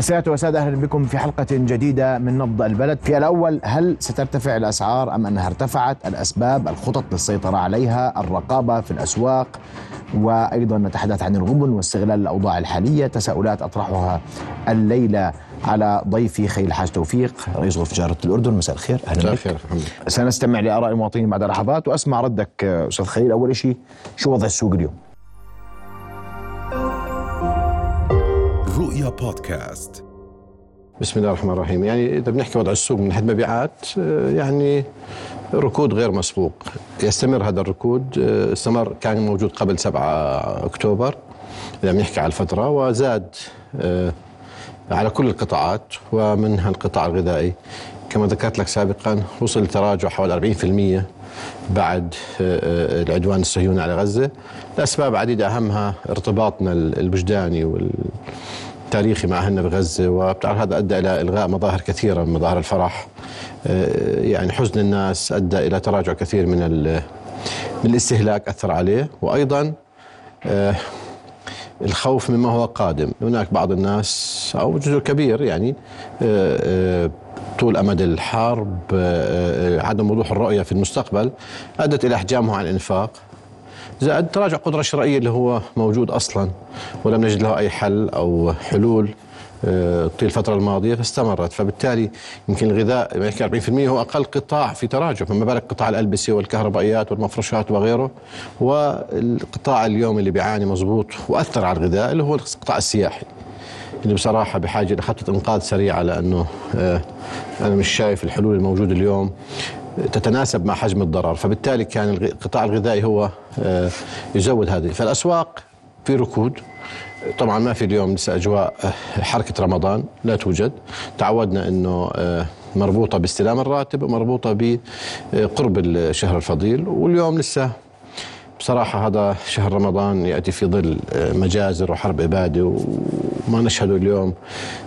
السيادة والسادة أهلا بكم في حلقة جديدة من نبض البلد. في الأول هل سترتفع الأسعار أم أنها ارتفعت؟ الأسباب الخطط للسيطرة عليها الرقابة في الأسواق وأيضا نتحدث عن الغبن واستغلال الأوضاع الحالية تساؤلات أطرحها الليلة على ضيفي خيل الحاج توفيق رئيس غرفة تجارة الأردن. مساء الخير أهلا محمد سنستمع لآراء المواطنين بعد لحظات وأسمع ردك أستاذ خيل أول شيء شو وضع السوق اليوم؟ رؤيا بودكاست. بسم الله الرحمن الرحيم. يعني إذا بنحكي وضع السوق من ناحية مبيعات آه، يعني ركود غير مسبوق. يستمر هذا الركود. آه، استمر كان موجود قبل 7 أكتوبر. إذا بنحكي على الفترة وزاد آه، على كل القطاعات ومنها القطاع الغذائي. كما ذكرت لك سابقا وصل لتراجع حوالي 40% بعد العدوان الصهيوني على غزة. لأسباب عديدة أهمها ارتباطنا الوجداني تاريخي مع أهلنا بغزة وبتعرف هذا أدى إلى إلغاء مظاهر كثيرة من مظاهر الفرح. آه، يعني حزن الناس أدى إلى تراجع كثير من من الاستهلاك أثر عليه. وأيضا آه، الخوف مما هو قادم. هناك بعض الناس أو جزء كبير يعني آه، طول أمد الحرب عدم وضوح الرؤية في المستقبل أدت إلى احجامه عن الإنفاق. زائد تراجع قدرة شرائية اللي هو موجود أصلا ولم نجد له أي حل أو حلول آه، طيل الفترة الماضية فاستمرت. فبالتالي يمكن الغذاء 40% هو أقل قطاع في تراجع فما بالك قطاع الألبسة والكهربائيات والمفروشات وغيره. والقطاع اليوم اللي بيعاني مضبوط وأثر على الغذاء اللي هو القطاع السياحي اللي بصراحة بحاجة لخطة إنقاذ سريعة لأنه آه، أنا مش شايف الحلول الموجودة اليوم. تتناسب مع حجم الضرر فبالتالي كان القطاع الغذائي هو آه، يزود هذه. فالأسواق في ركود. طبعا ما في اليوم لسه أجواء آه، حركة رمضان لا توجد. تعودنا أنه آه، مربوطة باستلام الراتب ومربوطة بقرب الشهر الفضيل. واليوم لسه بصراحة هذا شهر رمضان يأتي في ظل مجازر وحرب إبادة وما نشهده اليوم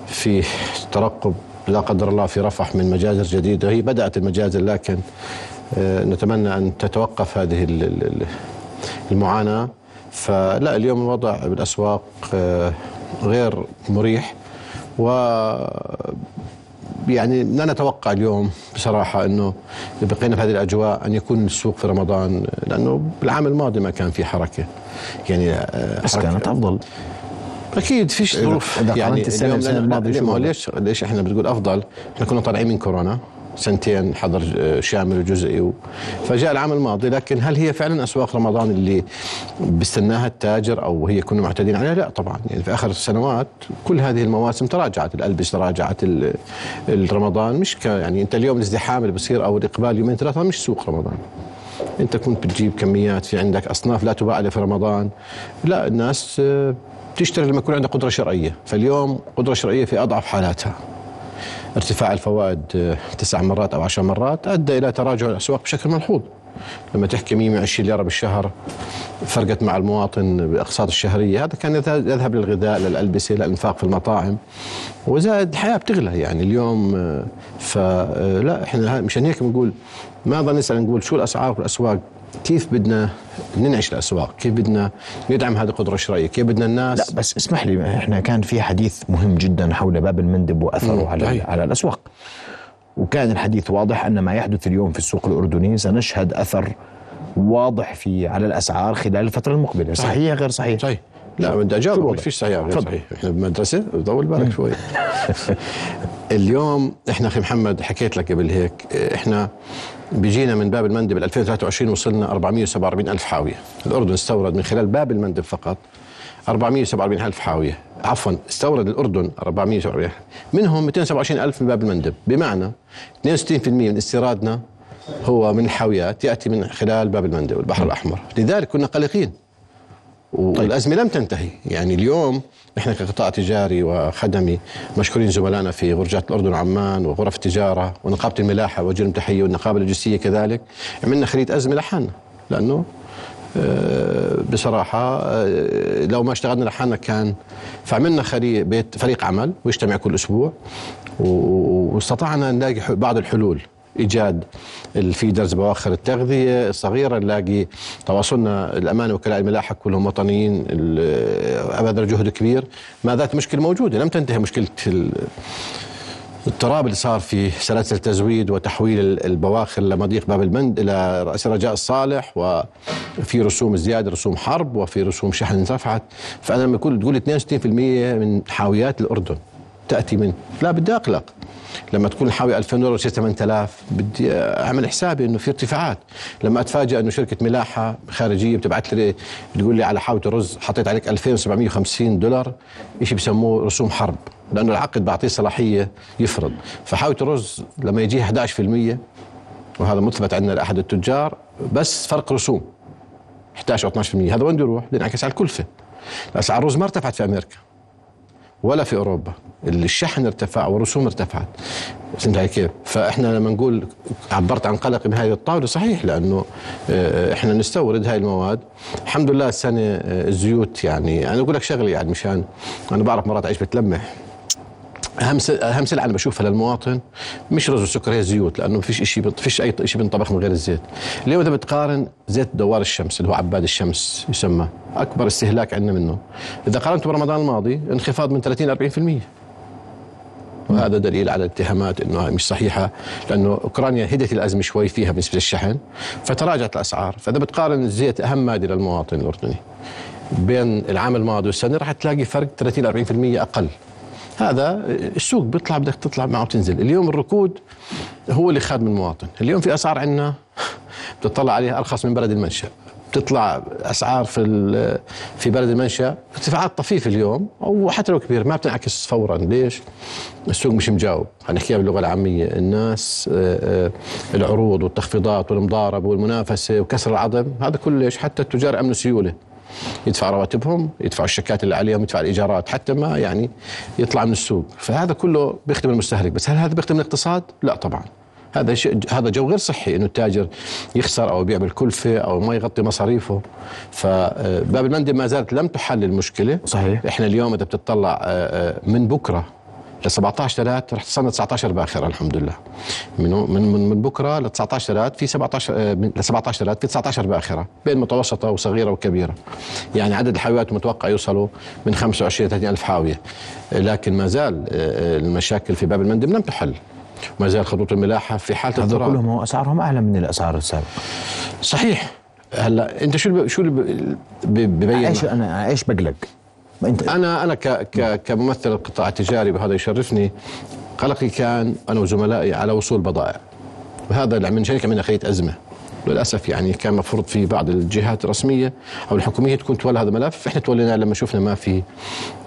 في ترقب لا قدر الله في رفح من مجازر جديدة هي بدأت المجازر لكن آه، نتمنى أن تتوقف هذه المعاناة. فلا اليوم الوضع بالأسواق آه، غير مريح. و يعني لا نتوقع اليوم بصراحة أنه بقينا في هذه الأجواء أن يكون السوق في رمضان لأنه بالعام الماضي ما كان في حركة. يعني آه، بس كانت أفضل. أكيد فيش ظروف. يعني السنة السنة الماضيه شو ليش ليش إحنا بتقول أفضل؟ إحنا كنا طالعين من كورونا سنتين حظر شامل وجزئي و... فجاء العام الماضي. لكن هل هي فعلا أسواق رمضان اللي بيستناها التاجر أو هي كنا معتادين عليها؟ لا طبعا. يعني في آخر السنوات كل هذه المواسم تراجعت. الألبس تراجعت الرمضان مش ك... يعني أنت اليوم الازدحام اللي بصير أو الإقبال يومين ثلاثة مش سوق رمضان. أنت كنت بتجيب كميات في عندك أصناف لا تباع في رمضان. لا الناس تشتري لما يكون عندها قدرة شرعية. فاليوم قدرة شرعية في أضعف حالاتها. ارتفاع الفوائد آه، تسع مرات أو عشر مرات أدى إلى تراجع الأسواق بشكل ملحوظ. لما تحكي 120 ليرة بالشهر فرقت مع المواطن بأقساط الشهرية. هذا كان يذهب للغذاء للألبسة للإنفاق في المطاعم. وزائد الحياة بتغلى يعني. اليوم آه، فلا آه، إحنا مشان هيك بنقول ما ظل نسأل نقول شو الأسعار في الأسواق كيف بدنا ننعش الأسواق؟ كيف بدنا ندعم هذه القدرة الشرائية؟ كيف بدنا الناس؟ لا بس اسمح لي إحنا كان في حديث مهم جدا حول باب المندب وأثره على على الأسواق. وكان الحديث واضح أن ما يحدث اليوم في السوق الأردني سنشهد أثر واضح في على الأسعار خلال الفترة المقبلة، صحيح. غير صحيح؟ صحيح. لا بدي اجاوب ما فيش صحيح غير صحيح. إحنا بمدرسة طول بالك شوي. اليوم إحنا أخي محمد حكيت لك قبل هيك إحنا بيجينا من باب المندب 2023 وصلنا 447 ألف حاوية. الأردن استورد من خلال باب المندب فقط 447 ألف حاوية. عفوا استورد الأردن 447 منهم 227 ألف من باب المندب. بمعنى 62% من استيرادنا هو من الحاويات يأتي من خلال باب المندب والبحر الأحمر. لذلك كنا قلقين. والأزمة لم تنتهي. يعني اليوم إحنا كقطاع تجاري وخدمي مشكورين زملائنا في غرجات الأردن وعمان وغرف التجارة ونقابة الملاحة وجه تحية والنقابة اللوجستية كذلك عملنا خريطة أزمة لحالنا. لأنه آه، بصراحة آه، لو ما اشتغلنا لحالنا كان فعملنا بيت فريق عمل ويجتمع كل أسبوع واستطعنا نلاقي بعض الحلول. إيجاد الفيدرز بواخر التغذية الصغيرة نلاقي تواصلنا الامانه وكلاء الملاحه كلهم وطنيين ابذل جهد كبير. ما ذات مشكلة موجودة لم تنتهي مشكلة التراب اللي صار في سلاسل التزويد وتحويل البواخر لمضيق باب المند إلى رأس رجاء الصالح وفي رسوم زيادة رسوم حرب وفي رسوم شحن انرفعت فأنا لما تقول 62% من حاويات الأردن تأتي من لا بدي اقلق لما تكون الحاويه 2000 دولار 8000 بدي أعمل حسابي إنه في ارتفاعات. لما اتفاجئ إنه شركة ملاحة خارجية بتبعث لي تقول لي على حاوية رز حطيت عليك 2750 دولار شيء بسموه رسوم حرب لأنه العقد بعطيه صلاحية يفرض. فحاوية الرز لما يجي 11% وهذا مثبت عندنا لأحد التجار بس فرق رسوم 11 أو 12% هذا وين بده يروح؟ بينعكس على الكلفة. اسعار الرز ما ارتفعت في أمريكا ولا في أوروبا. الشحن ارتفع والرسوم ارتفعت. فهمت علي كيف؟ فإحنا لما نقول عبرت عن قلقي من هذه الطاولة صحيح لأنه آه، إحنا نستورد هاي المواد. الحمد لله السنة آه، الزيوت يعني أنا أقول لك شغله يعني مشان أنا بعرف مرات عيش بتلمح. أهم أهم سلعة أنا بشوفها للمواطن مش رز وسكر هي الزيوت لأنه ما فيش شيء فيش أي شيء بينطبخ من غير الزيت. اليوم إذا بتقارن زيت دوار الشمس اللي هو عباد الشمس يسمى أكبر استهلاك عندنا منه. إذا قارنته برمضان الماضي انخفاض من 30 40% وهذا دليل على الاتهامات انها مش صحيحة لأنه أوكرانيا هدت الأزمة شوي فيها بالنسبة للشحن فتراجعت الأسعار فإذا بتقارن الزيت أهم مادة للمواطن الأردني. بين العام الماضي والسنة راح تلاقي فرق 30 40% أقل. هذا السوق بيطلع بدك تطلع معه وتنزل اليوم الركود هو اللي خادم المواطن اليوم في أسعار عندنا بتطلع عليها أرخص من بلد المنشأ. بتطلع أسعار في في بلد المنشأ. ارتفاعات طفيفة اليوم أو حتى لو كبير ما بتنعكس فورا. ليش؟ السوق مش مجاوب. حنحكيها باللغة العامية. الناس آه، آه، العروض والتخفيضات والمضاربة والمنافسة وكسر العظم هذا كله ليش؟ حتى التجار امنوا سيوله يدفع رواتبهم يدفعوا الشيكات اللي عليهم يدفع الإيجارات حتى ما يعني يطلع من السوق. فهذا كله بيخدم المستهلك. بس هل هذا بيخدم الاقتصاد؟ لا طبعا. هذا شيء هذا جو غير صحي إنه التاجر يخسر أو يبيع بالكلفة أو ما يغطي مصاريفه. فباب المندب ما زالت لم تحل المشكلة. صحيح. إحنا اليوم إذا بتطلع آه، آه، من بكرة ل 17 3 رح تصنع 19 باخرة الحمد لله من من من بكرة ل 19 3 في 17 ل 17 3 في 19 باخرة بين متوسطة وصغيرة وكبيرة. يعني عدد الحاويات متوقع يوصلوا من 25 30 ألف حاوية. لكن ما زال آه، المشاكل في باب المندب لم تحل. ما زال خطوط الملاحة في حالة اضطراب كلهم أسعارهم أعلى من الأسعار السابقة. صحيح. هلا أنت شو شو اللي ببين؟ إيش أنا إيش بقلق. أنت؟ أنا أنا ك ك كممثل القطاع التجاري وهذا يشرفني. قلقي كان أنا وزملائي على وصول بضائع. وهذا من شركة من خيط أزمة. للأسف يعني كان مفروض في بعض الجهات الرسمية أو الحكومية تكون تولى هذا الملف. إحنا تولينا لما شفنا ما في آه،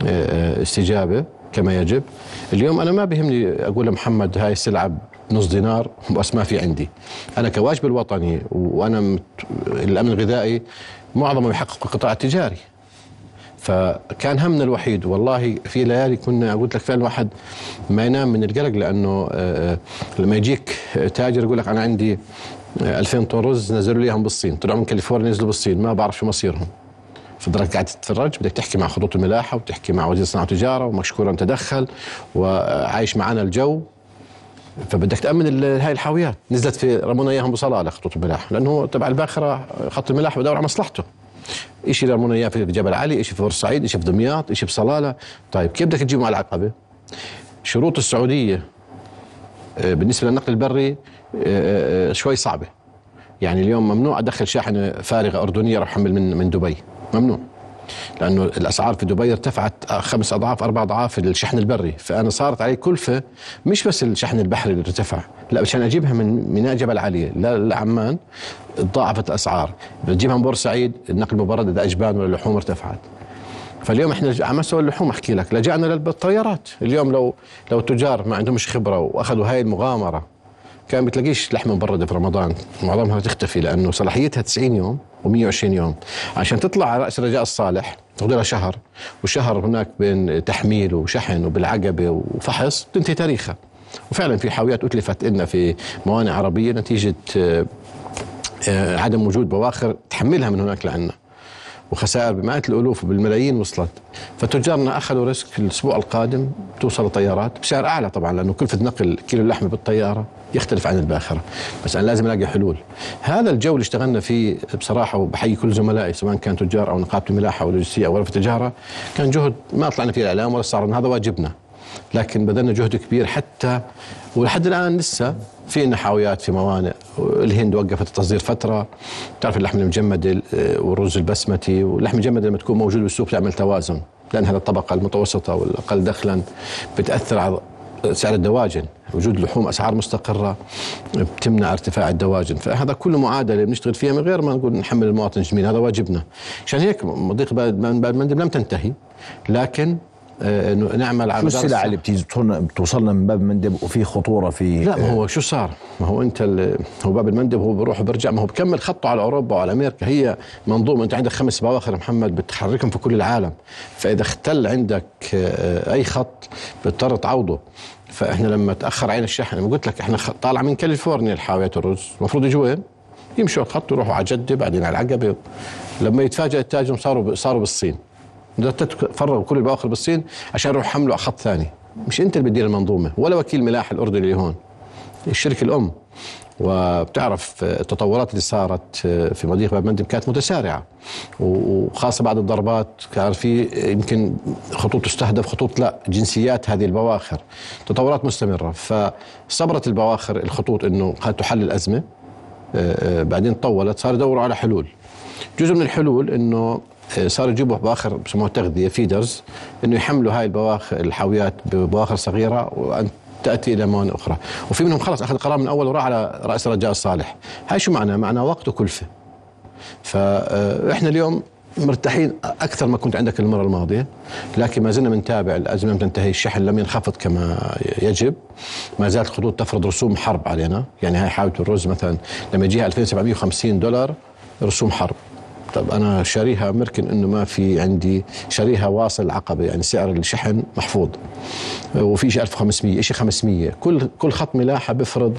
آه، استجابة. كما يجب. اليوم أنا ما بيهمني أقول لمحمد هاي السلعة بنص دينار بس ما في عندي. أنا كواجب الوطني وأنا الأمن الغذائي معظمه يحقق القطاع التجاري. فكان همنا الوحيد والله في ليالي كنا قلت لك فعلا الواحد ما ينام من القلق لأنه آه، لما يجيك تاجر يقول لك أنا عندي 2000 طن رز نزلوا لي إياهم بالصين طلعوا من كاليفورنيا نزلوا بالصين ما بعرف شو مصيرهم. فضلك قاعد تتفرج بدك تحكي مع خطوط الملاحة وتحكي مع وزير الصناعه والتجاره ومشكورا تدخل وعايش معنا الجو. فبدك تأمن هاي الحاويات. نزلت في رمونا إياهم بصلاله خطوط الملاحة لأنه تبع الباخرة خط الملاحة بدور على مصلحته. شيء رمونا إياه في جبل علي شيء في بورسعيد شيء في دمياط شيء في صلالة. طيب كيف بدك تجيبهم على العقبة؟ شروط السعودية آه، بالنسبة للنقل البري آه، آه، شوي صعبة. يعني اليوم ممنوع أدخل شاحنه فارغه أردنية أروح أحمل من من دبي. ممنوع. لأنه الأسعار في دبي ارتفعت خمس أضعاف أربع أضعاف الشحن البري. فأنا صارت علي كلفة مش بس الشحن البحري اللي ارتفع لا عشان أجيبها من ميناء جبل علي. لعمان تضاعفت الأسعار. بتجيبها من بورسعيد النقل المبرد اذا أجبان ولا اللحوم ارتفعت. فاليوم إحنا على مستوى اللحوم أحكي لك لجأنا للطيارات. اليوم لو لو التجار ما عندهمش خبرة وأخذوا هاي المغامرة كان بتلاقيش لحمة مبردة في رمضان. معظمها تختفي لأنه صلاحيتها 90 يوم و120 يوم. عشان تطلع على رأس رجاء الصالح تاخذ لها شهر وشهر هناك بين تحميل وشحن وبالعقبة وفحص تنتهي تاريخها. وفعلا في حاويات أتلفت لنا في موانئ عربية نتيجة آه، عدم وجود بواخر تحملها من هناك لعنا. وخسائر بمئات الألوف وبالملايين وصلت. فتجارنا أخذوا risk الأسبوع القادم توصل الطيارات بسعر أعلى طبعا لأنه كلفه نقل كيلو اللحمه بالطيارة يختلف عن الباخرة. بس أنا لازم ألاقي حلول. هذا الجو اللي اشتغلنا فيه بصراحة وبحيي كل زملائي سواء كان تجار أو نقابة الملاحه أو اللوجستيه أو غرفة التجاره كان جهد ما طلعنا فيه الإعلام ولا صار هذا واجبنا. لكن بذلنا جهد كبير حتى ولحد الآن لسه في نحاويات في موانئ. الهند وقفت التصدير فترة. تعرف اللحم المجمد والرز البسمتي واللحم المجمد لما تكون موجود بالسوق تعمل توازن لأن هذه الطبقة المتوسطة والأقل دخلا بتأثر على سعر الدواجن. وجود لحوم أسعار مستقرة بتمنع ارتفاع الدواجن. فهذا كله معادلة بنشتغل فيها من غير ما نقول نحمل المواطن جميل هذا واجبنا. عشان هيك مضيق المندب لم تنتهي. لكن نعمل على شو السلع اللي بتوصلنا من باب المندب وفي خطورة في لا ما هو شو صار؟ ما هو أنت هو باب المندب هو بروح وبرجع. ما هو بكمل خطه على أوروبا وعلى أمريكا. هي منظومة. أنت عندك خمس بواخر محمد بتحركهم في كل العالم. فإذا اختل عندك آه، أي خط بتضطر تعوضه. فإحنا لما تأخر عين الشحن لما قلت لك إحنا طالع من كاليفورنيا الحاويات الرز. المفروض يجوا وين؟ يمشوا الخط يروحوا على جدة بعدين على العقبة. لما يتفاجئ التاجر صاروا صاروا بالصين. فرغوا كل البواخر بالصين عشان يروحوا يحملوا خط ثاني. مش انت اللي بتدير المنظومة ولا وكيل ملاحة الأردني اللي هون. الشركة الأم. وبتعرف التطورات اللي صارت في مضيق باب مندب كانت متسارعة. وخاصة بعد الضربات كان في يمكن خطوط تستهدف خطوط لا جنسيات هذه البواخر. تطورات مستمرة. فصبرت البواخر الخطوط إنه قد تحل الأزمة. آه، آه، بعدين طولت صار يدوروا على حلول. جزء من الحلول إنه آه، صاروا يجيبوا بواخر بسموها تغذية فيدرز إنه يحملوا هاي البواخر الحاويات ببواخر صغيرة وأن تأتي إلى موانئ أخرى. وفي منهم خلص أخذ قرار من أول وراح على رأس رجاء الصالح. هاي شو معناه معناه وقت وكلفة. فاحنا اليوم مرتاحين أكثر ما كنت عندك المرة الماضية لكن ما زلنا بنتابع الأزمة لم تنتهي الشحن لم ينخفض كما يجب. ما زالت الخطوط تفرض رسوم حرب علينا. يعني هاي حاوية الرز مثلا لما يجيها 2750 دولار رسوم حرب. طب أنا شاريها مركن إنه ما في عندي شاريها واصل عقبة يعني سعر الشحن محفوظ. وفي شيء 1500 شيء 500 كل كل خط ملاحة بيفرض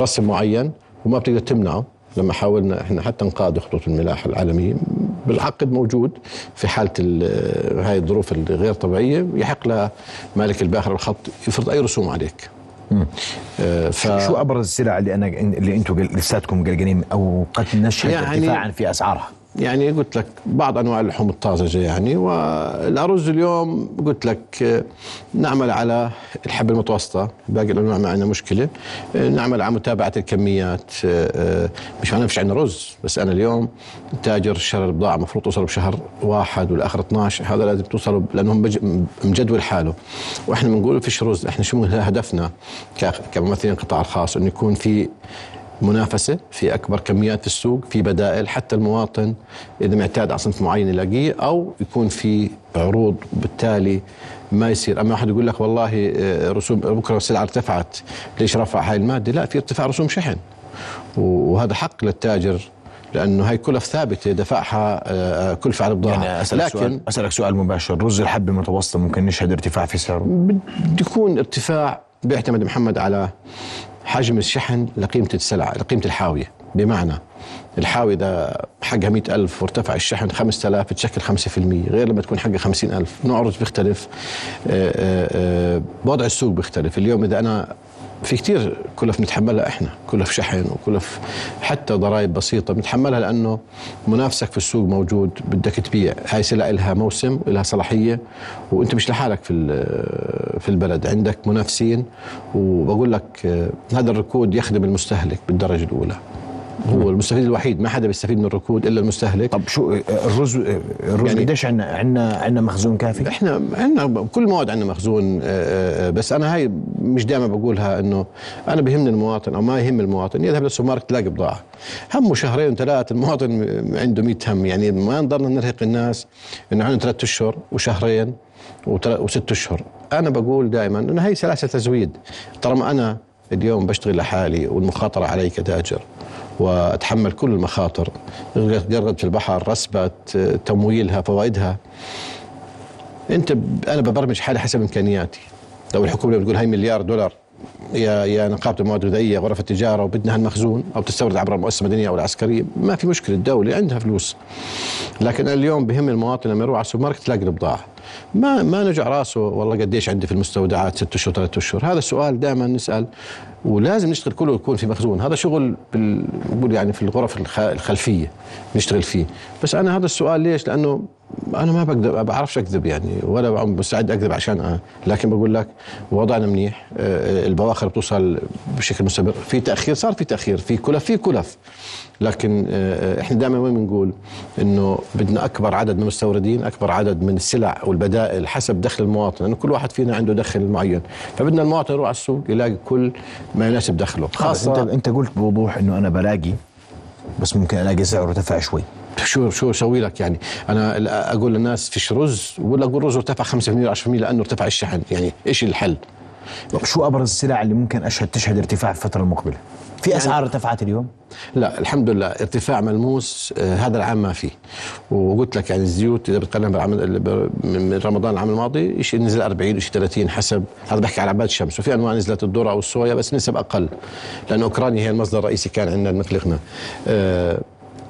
رسم معين وما بتقدر تمنعه. لما حاولنا إحنا حتى نقاد خطوط الملاحة العالمية بالعقد موجود في حالة هاي الظروف الغير طبيعية يحق لمالك الباخر الخط يفرض أي رسوم عليك. آه، ف... شو أبرز السلع اللي أنا اللي أنتم لساتكم قلقانين أو قد نشهد يعني ارتفاعا في أسعارها؟ يعني قلت لك بعض أنواع اللحوم الطازجة يعني والأرز اليوم قلت لك نعمل على الحبة المتوسطة باقي الأنواع ما عندنا مشكلة نعمل على متابعة الكميات مش أنا فيش عندنا رز بس أنا اليوم تاجر شر البضاعة المفروض توصل بشهر واحد والآخر 12 هذا لازم توصلوا لأنهم مجدول حاله. وإحنا بنقول فيش رز إحنا شو هدفنا كممثلين القطاع الخاص إنه يكون في منافسة في أكبر كميات في السوق في بدائل حتى المواطن إذا معتاد على صنف معين يلاقيه أو يكون في عروض بالتالي ما يصير. أما احد يقول لك والله آه، رسوم بكرة السلعة ارتفعت ليش رفع هاي المادة؟ لا في ارتفاع رسوم شحن. وهذا حق للتاجر لأنه هاي كلف ثابتة دفعها آه، كلفه على البضاعه يعني أسألك لكن سؤال أسألك سؤال مباشر. رز الحب المتوسط ممكن نشهد ارتفاع في سعره؟ بده يكون ارتفاع بيعتمد محمد على حجم الشحن لقيمة السلعة لقيمة الحاوية. بمعنى الحاوية إذا حقها مئة ألف وارتفع الشحن خمسة آلاف بتشكل خمسة في المية غير لما تكون حقها خمسين ألف. نوع رز بيختلف آه، آه، آه، وضع السوق بيختلف. اليوم إذا أنا في كثير كلف نتحملها إحنا كلف شحن وكلف حتى ضرائب بسيطة. بنتحملها لأنه منافسك في السوق موجود بدك تبيع. هاي سلع لها موسم لها صلاحية وأنت مش لحالك في في البلد. عندك منافسين وبقول لك هذا الركود يخدم المستهلك بالدرجة الأولى. هو المستفيد الوحيد ما حدا بيستفيد من الركود إلا المستهلك. طب شو الرز الرز يعني قديش عندنا عندنا عندنا مخزون كافي؟ إحنا عندنا كل المواد عندنا مخزون آه، آه، بس أنا هاي مش دائما بقولها إنه أنا بهمني المواطن أو ما يهم المواطن يذهب للسوبر ماركت تلاقي بضاعة. همه شهرين ثلاث المواطن عنده 100 هم. يعني ما نضلنا نرهق الناس إنه عندنا ثلاث أشهر وشهرين وست أشهر. أنا بقول دائما إنه هي سلاسل تزويد. طالما أنا اليوم بشتغل لحالي والمخاطرة علي كتاجر وأتحمل كل المخاطر. قرد في البحر رسبة تمويلها فوائدها. أنت أنا ببرمج حالي حسب إمكانياتي. لو الحكومة بتقول هاي مليار دولار يا يا نقابة المواد الغذائيه غرف التجارة وبدنا هالمخزون أو تستورد عبر المؤسسه المدنيه أو العسكرية. ما في مشكلة الدولة عندها فلوس. لكن اليوم بهم المواطن لما يروح على السوبر ماركت تلاقي البضاعة. ما ما نوجع راسه والله قديش عندي في المستودعات ست أشهر ثلاث أشهر. هذا السؤال دائما نسأل. ولازم نشتغل كله يكون في مخزون. هذا شغل بال... يعني في الغرف الخ... الخلفية نشتغل فيه. بس أنا هذا السؤال ليش؟ لأنه أنا ما بقدر ما بعرفش أكذب يعني ولا مستعد أكذب عشان أنا. لكن بقول لك وضعنا منيح آه، البواخر بتوصل بشكل مستمر. في تأخير صار في تأخير في كلف في كلف. لكن آه، إحنا دائما وين بنقول؟ إنه بدنا أكبر عدد من المستوردين أكبر عدد من السلع والبدائل حسب دخل المواطن لأنه كل واحد فينا عنده دخل معين. فبدنا المواطن يروح على السوق يلاقي كل ما يناسب دخله. خاصه انت أنت قلت بوضوح إنه أنا بلاقي بس ممكن ألاقي سعره ارتفع شوي. شو شو أسوي لك يعني أنا أقول للناس فيش رز ولا أقول رز ارتفع 5% ولا 10% لأنه ارتفع الشحن يعني إيش الحل؟ شو أبرز السلع اللي ممكن أشهد تشهد ارتفاع في الفترة المقبلة؟ في يعني أسعار ارتفعت اليوم؟ لا الحمد لله ارتفاع ملموس آه هذا العام ما في وقلت لك يعني الزيوت إذا بتقارن بالعام من رمضان العام الماضي شيء نزل 40 شيء 30 حسب هذا بحكي على عباد الشمس وفي أنواع نزلت الذرة أو الصويا بس نسب أقل لأنه أوكرانيا هي المصدر الرئيسي كان عندنا المقلقنا آه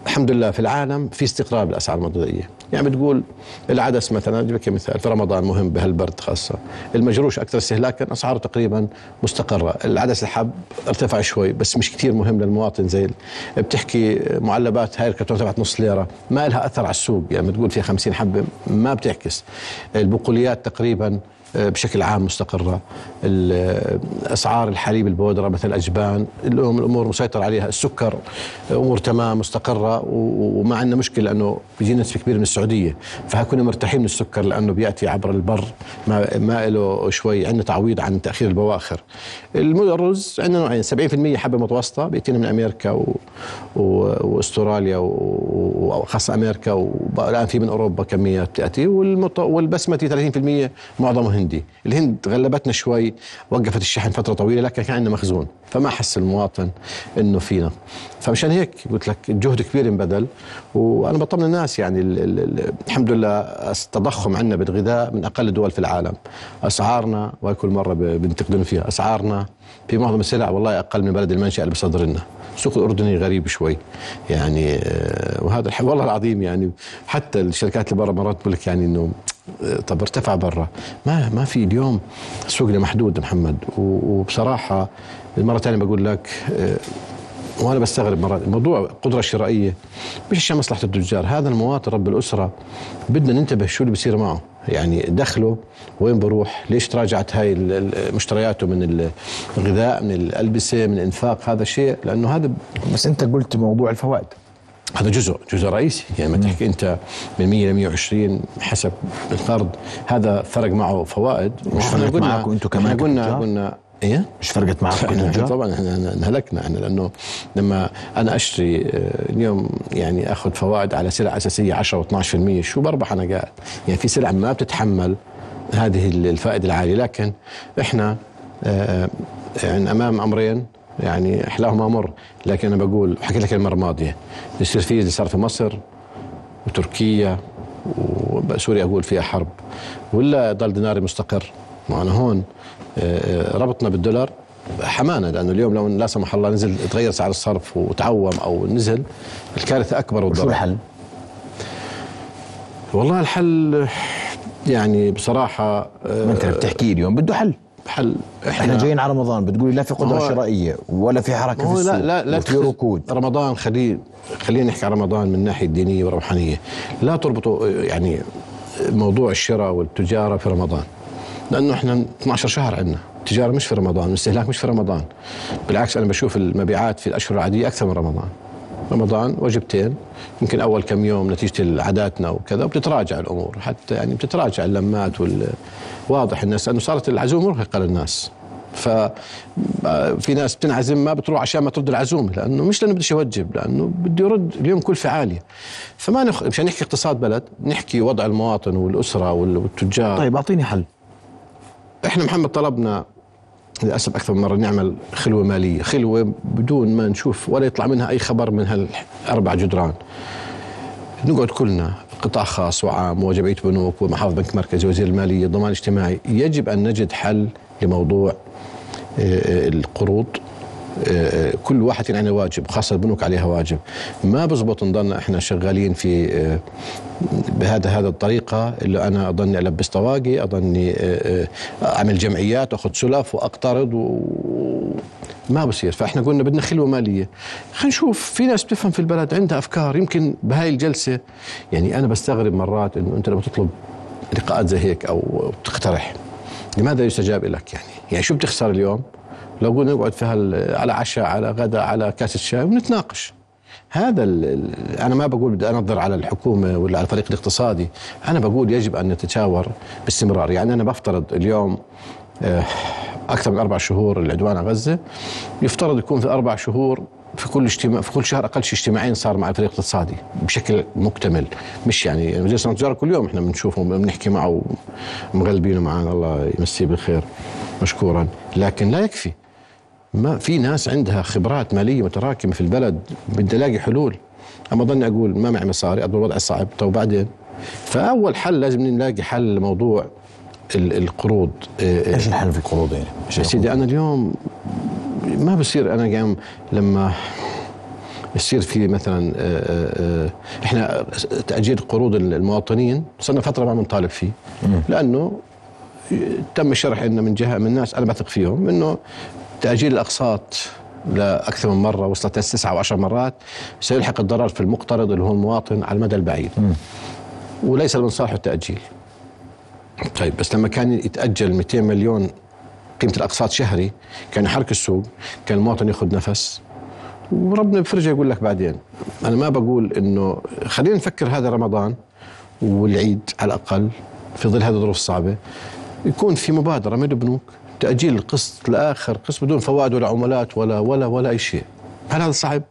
الحمد لله في العالم في استقرار بالأسعار الغذائيه يعني بتقول العدس مثلا أجيب لك مثال في رمضان مهم بهالبرد خاصة. المجروش أكثر استهلاكا أسعاره تقريبا مستقرة. العدس الحب ارتفع شوي بس مش كثير مهم للمواطن زي بتحكي معلبات هاي الكرتونه تبعت نص ليرة ما لها أثر على السوق. يعني بتقول فيها 50 حبة ما بتعكس. البقوليات تقريبا بشكل عام مستقرة. أسعار الحليب البودرة مثل الأجبان الأمور مسيطر عليها. السكر أمور تمام مستقرة. وما عندنا مشكلة لأنه بيجينا نسبة كبيرة من السعودية. فهكون مرتاحين من السكر لأنه بيأتي عبر البر. ما, ما له شوي. عندنا تعويض عن تأخير البواخر. الرز عندنا نوعين. 70% حبة متوسطة بيأتينا من أمريكا و... و... وأستراليا وخاصة أمريكا والآن في من أوروبا كميات تأتي. والمط... والبسمتي 30% معظمه هندي الهند غلبتنا شوي وقفت الشحن فترة طويلة لكن كان عندنا مخزون. فما حس المواطن إنه فينا. فمشان هيك قلت لك الجهد كبير انبذل وأنا بطمن الناس يعني ال ال ال الحمد لله التضخم عندنا بالغذاء من أقل الدول في العالم. أسعارنا وهي كل مره بنتقدم فيها أسعارنا في معظم السلع والله أقل من بلد المنشأ اللي بصدر لنا. السوق الأردني غريب شوي. يعني آه، وهذا والله العظيم يعني حتى الشركات اللي برا مرات بقول لك يعني إنه طب ارتفع برا. ما ما في اليوم سوقنا محدود محمد. وبصراحة المرة الثانية بقول لك آه، وأنا بستغرب مرات موضوع القدره الشرائيه مش عشان مصلحة التجار هذا المواطن رب الأسرة بدنا ننتبه شو اللي بصير معه. يعني دخله وين بروح؟ ليش تراجعت هاي مشترياته من الغذاء من الألبسة من الإنفاق؟ هذا شيء لأنه هذا بس أنت قلت موضوع الفوائد. هذا جزء جزء رئيسي. يعني ما تحكي أنت من 100 ل 120 حسب القرض هذا فرق معه فوائد مش فرقت معكم أنتم كمان قلنا قلنا إيه؟ مش فرقت معكم طبعا إحنا انهلكنا إحنا لأنه لما أنا أشتري آه، اليوم يعني أخذ فوائد على سلع أساسية 10 و12% شو بربح أنا قاعد؟ يعني في سلع ما بتتحمل هذه الفائدة العالية لكن إحنا آه، يعني أمام أمرين يعني إحلاهما مر. لكن أنا بقول حكيت لك المرة الماضية في اللي صار في مصر وتركيا وسوريا أقول فيها حرب ولا ضل ديناري مستقر. معنا هون. آه، آه، ربطنا بالدولار حمانا لأنه اليوم لو لا سمح الله نزل تغير سعر الصرف وتعوم أو نزل الكارثة أكبر والضرر. شو الحل؟ والله الحل يعني بصراحة ما أنت بتحكي اليوم بده حل. حل إحنا, إحنا جايين على رمضان بتقولي لا في قدرة شرائية ولا في حركة في السوق لا لا لا في ركود. رمضان خلي خلينا نحكي عن رمضان من الناحيه الدينيه والروحانيه لا تربطوا يعني موضوع الشراء والتجارة في رمضان لأنه إحنا 12 شهر عندنا. التجارة مش في رمضان الاستهلاك مش في رمضان. بالعكس أنا بشوف المبيعات في الأشهر العادية أكثر من رمضان. رمضان وجبتين. يمكن أول كم يوم نتيجة عاداتنا وكذا وبتتراجع الأمور. حتى يعني بتتراجع اللمات وال واضح الناس انه صارت العزومة مرهقة للناس. ففي ناس بتنعزم ما بتروح عشان ما ترد العزومة لأنه مش لأنه بدش يوجب لأنه بده يرد اليوم كلفه عالية. فما نخ... مشان نحكي اقتصاد بلد نحكي وضع المواطن والأسرة والتجار. طيب أعطيني حل. إحنا محمد طلبنا للأسف أكثر من مرة نعمل خلوة مالية، خلوة بدون ما نشوف ولا يطلع منها أي خبر من هالأربع جدران. نقعد كلنا قطاع خاص وعام وجمعية بنوك ومحافظ بنك مركزي وزير المالية ضمان اجتماعي، يجب أن نجد حل لموضوع القروض كل واحد عليه واجب خاصة البنوك عليها واجب. ما بزبط نضلنا إحنا شغالين في بهذا هذا الطريقة اللي أنا أظني ألبس طواقي أظني أعمل جمعيات أخذ سلف وأقترض و ما بصير. فإحنا قلنا بدنا خلوة مالية. خلينا نشوف. في ناس بتفهم في البلد عندها أفكار. يمكن بهاي الجلسة يعني أنا بستغرب مرات إنه أنت لما تطلب لقاءات زي هيك أو تقترح لماذا يستجاب لك يعني؟ يعني شو بتخسر اليوم؟ لو قلنا نقعد في على عشاء على غداء على كاسه شاي ونتناقش. هذا أنا ما بقول بدي أنظر على الحكومة ولا على الفريق الاقتصادي. أنا بقول يجب أن نتشاور باستمرار. يعني أنا بفترض اليوم آه، أكثر من أربع شهور العدوان على غزة. يفترض يكون في أربع شهور في كل اجتماع في كل شهر أقل شيء اجتماعين صار مع الفريق الاقتصادي بشكل مكتمل. مش يعني الصناعه والتجاره كل يوم إحنا بنشوفه بنحكي معه ومغلبينه معنا الله يمسيه بالخير مشكورا. لكن لا يكفي. ما في ناس عندها خبرات مالية متراكمة في البلد بدي ألاقي حلول. أما ظني أقول ما معي مصاري اضل الوضع صعب. طيب وبعدين؟ فأول حل لازم نلاقي حل لموضوع القروض. إيش الحل في القروض يعني؟ يا سيدي أنا اليوم ما بصير أنا قام لما يصير في مثلا إحنا تاجيل قروض المواطنين صرنا فترة ما بنطالب فيه. لأنه تم الشرح إنه من جهة من ناس أنا بثق فيهم إنه تأجيل الأقساط لأكثر من مرة وصلت تسعة أو عشر مرات سيلحق الضرر في المقترض اللي هو المواطن على المدى البعيد. وليس من صالحه التأجيل. طيب بس لما كان يتأجل 200 مليون قيمة الأقساط شهري كان يحرك السوق كان المواطن ياخذ نفس. وربنا بفرجه يقول لك بعدين أنا ما بقول إنه خلينا نفكر هذا رمضان والعيد على الأقل في ظل هذه الظروف الصعبة يكون في مبادرة من البنوك تأجيل القسط لاخر قسط بدون فوائد ولا عملات ولا ولا ولا أي شيء هل هذا صعب؟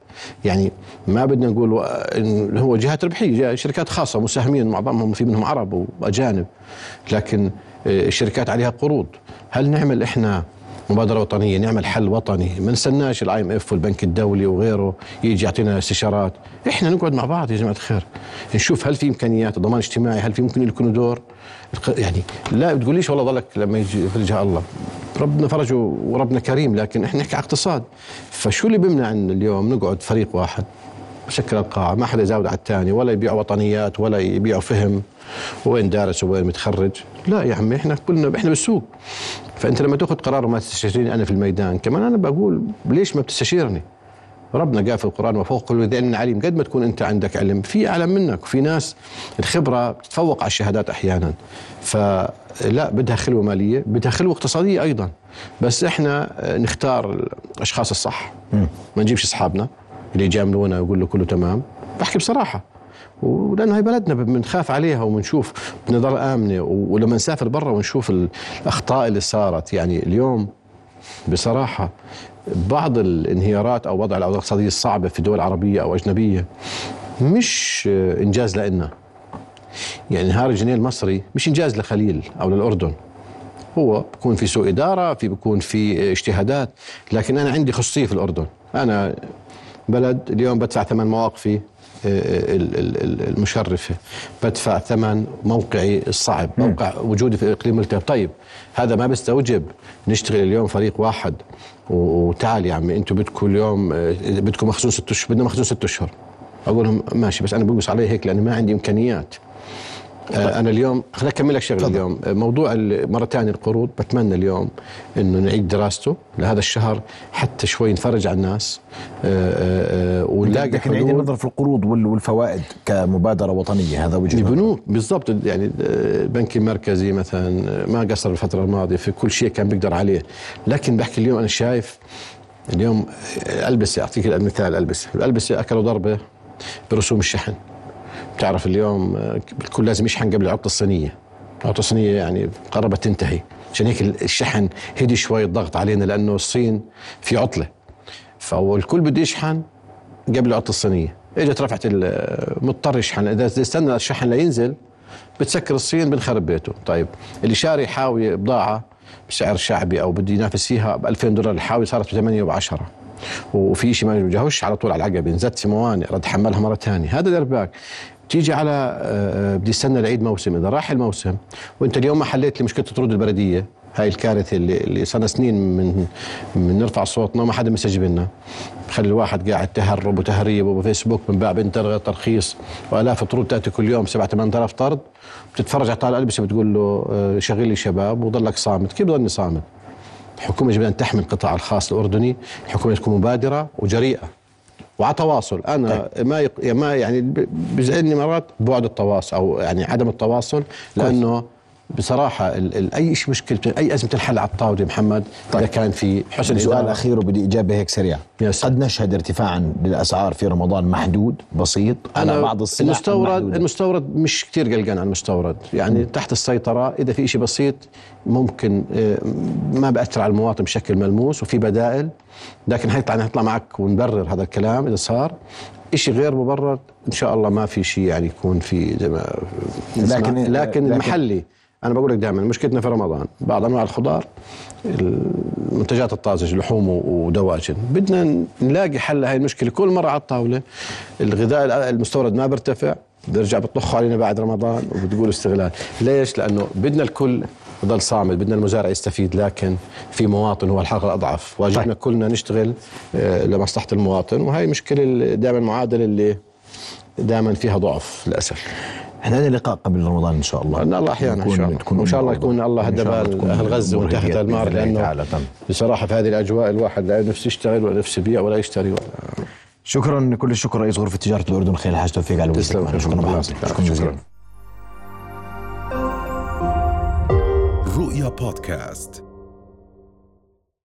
يعني ما بدنا نقول إن هو جهات ربحية شركات خاصة مساهمين معظمهم في منهم عرب وأجانب لكن آه، الشركات عليها قروض هل نعمل إحنا مبادرة وطنية نعمل حل وطني. ما نستناش ال IMF والبنك الدولي وغيره يجي يعطينا استشارات. إحنا نقعد مع بعض يا جماعة الخير. نشوف هل في إمكانيات ضمان اجتماعي هل في ممكن يكون دور. يعني لا بتقوليش والله ضلك لما يجي يفرجها الله. ربنا فرجه وربنا كريم لكن إحنا نحكي اقتصاد فشو اللي بيمنع ان اليوم نقعد فريق واحد؟ بشكل القاعة ما حدا يزاود على الثاني ولا يبيعوا وطنيات ولا يبيعوا فهم. وين دارس وين متخرج؟ لا يا عمي إحنا كلنا إحنا بالسوق. فأنت لما تأخذ قرار وما تستشيرني أنا في الميدان كمان أنا بقول ليش ما بتستشيرني؟ ربنا قال في القرآن وفوق كل ذي علم عليم قد ما تكون أنت عندك علم في أعلم منك وفي ناس الخبرة بتتفوق على الشهادات أحيانا. فلا بدها خلوة مالية بدها خلوة اقتصادية أيضا. بس إحنا نختار الأشخاص الصح. ما نجيبش أصحابنا. اللي يجاملونا ويقول له كله تمام. بحكي بصراحة. ولأنه هي بلدنا بنخاف عليها وبنشوف بنضل آمنة ولما نسافر برا ونشوف الأخطاء اللي صارت. يعني اليوم بصراحة بعض الانهيارات أو وضع الاوضاع الاقتصادية الصعبة في دول عربية أو أجنبية مش إنجاز لنا يعني انهار الجنيه المصري مش إنجاز لخليل أو للأردن. هو بكون في سوء إدارة في بكون في اجتهادات لكن أنا عندي خصوصية في الأردن. أنا بلد. اليوم بدفع ثمن مواقفي المشرفة. بدفع ثمن موقعي الصعب موقع وجودي في الإقليم ملتهب طيب هذا ما بيستوجب نشتغل اليوم فريق واحد. وتعال يا عمي أنتم بدكم اليوم آه، بدكم مخزون ست اشهر بدنا مخزون ست أشهر. أقول لهم ماشي بس أنا بقص علي هيك لاني ما عندي إمكانيات. أنا اليوم خليني أكمل لك شغلة اليوم. موضوع مرة ثانية القروض. بتمنى اليوم إنه نعيد دراسته لهذا الشهر حتى شوي نفرج على الناس. آه، آه، ونلاقي حلول. نعيد النظر في القروض والفوائد كمبادرة وطنية هذا وجه البنوك بالضبط. يعني البنك المركزي مثلا ما قصر الفترة الماضية في كل شيء كان بيقدر عليه. لكن بحكي اليوم أنا شايف اليوم ألبسة أعطيك المثال ألبسة. الألبسة أكلوا ضربة برسوم الشحن. تعرف اليوم الكل لازم يشحن قبل العطلة الصينية. العطلة الصينية يعني قربت تنتهي. عشان هيك الشحن هدي شوي الضغط علينا لأنه الصين في عطلة. فالكل بده يشحن قبل العطلة الصينية. إجت رفعت مضطر يشحن. إذا استنى الشحن لينزل بتسكر الصين بنخرب بيته. طيب اللي شاري حاوي بضاعة بسعر شعبي أو بده ينافس فيها ب 2000 دولار الحاوي صارت ب 8 و 10 وفي شيء ما بيجهوش على طول على العقب نزت في موانئ رد حملها مرة ثانية. هذا درباك تيجي على آه، بدي استنى العيد موسم. إذا راح الموسم وأنت اليوم ما حليت لي مشكله الطرود البلدية هاي الكارثة اللي, اللي صار سنين من من نرفع صوتنا ما حدا مستجيب لنا. خلي الواحد قاعد تهرب وتهريب وفيسبوك من باب انت ترخيص وآلاف طرود تأتي كل يوم 7 8000 طرد. بتتفرج على طالع البسه بتقول له آه، شغل لي شباب وضلك صامت. كيف بضلني صامت؟ الحكومة يجب ان تحمي القطاع الخاص الأردني الحكومة تكون مبادرة وجريئة. وعلى تواصل أنا طيب. ما يق... ما يعني بيزعلني مرات بعد التواصل أو يعني عدم التواصل لأنه بصراحة أي شيء مشكله أي أزمة تنحل على الطاولة محمد؟ طيب. اذا كان في حسن سؤال أخير وبدي إجابة هيك سريعة. قد نشهد ارتفاعا للأسعار في رمضان محدود بسيط؟ على بعض السلع المستورد المحدودة. المستورد مش كثير قلقان على المستورد. يعني م. تحت السيطرة إذا في شيء بسيط ممكن آه، ما بأثر على المواطن بشكل ملموس وفي بدائل لكن هيطلع نطلع معك ونبرر هذا الكلام إذا صار. شيء غير مبرر إن شاء الله ما في شيء يعني يكون في زي ما لكن لكن, لكن المحلي أنا بقول لك دائما مشكلتنا في رمضان بعض أنواع الخضار المنتجات الطازجه لحوم ودواجن. بدنا نلاقي حل لهي المشكلة. كل مرة على الطاولة الغذاء المستورد ما بيرتفع بيرجع بيطخوا علينا بعد رمضان وبتقول استغلال. ليش؟ لأنه بدنا الكل يضل صامد بدنا المزارع يستفيد. لكن في مواطن هو الحلقة الأضعف. واجبنا طيب. كلنا نشتغل آه، لمصلحة المواطن. وهي مشكلة دائما المعادله اللي دائما فيها ضعف للأسف. إحنا عندنا لقاء قبل رمضان إن شاء الله. إن الله أحيانا إن شاء الله. وإن شاء الله يكون الله هدى بال أهل غزة وانتهت المار لأنه بصراحة في هذه الأجواء الواحد لا نفسه يشتغل ولا نفسه يبيع ولا يشتري. ولا شكرا كل الشكر رئيس غرفة تجارة الأردن خير الحاج توفيق على تسلم. شكرا شكرا. جزيلا. رؤيا بودكاست.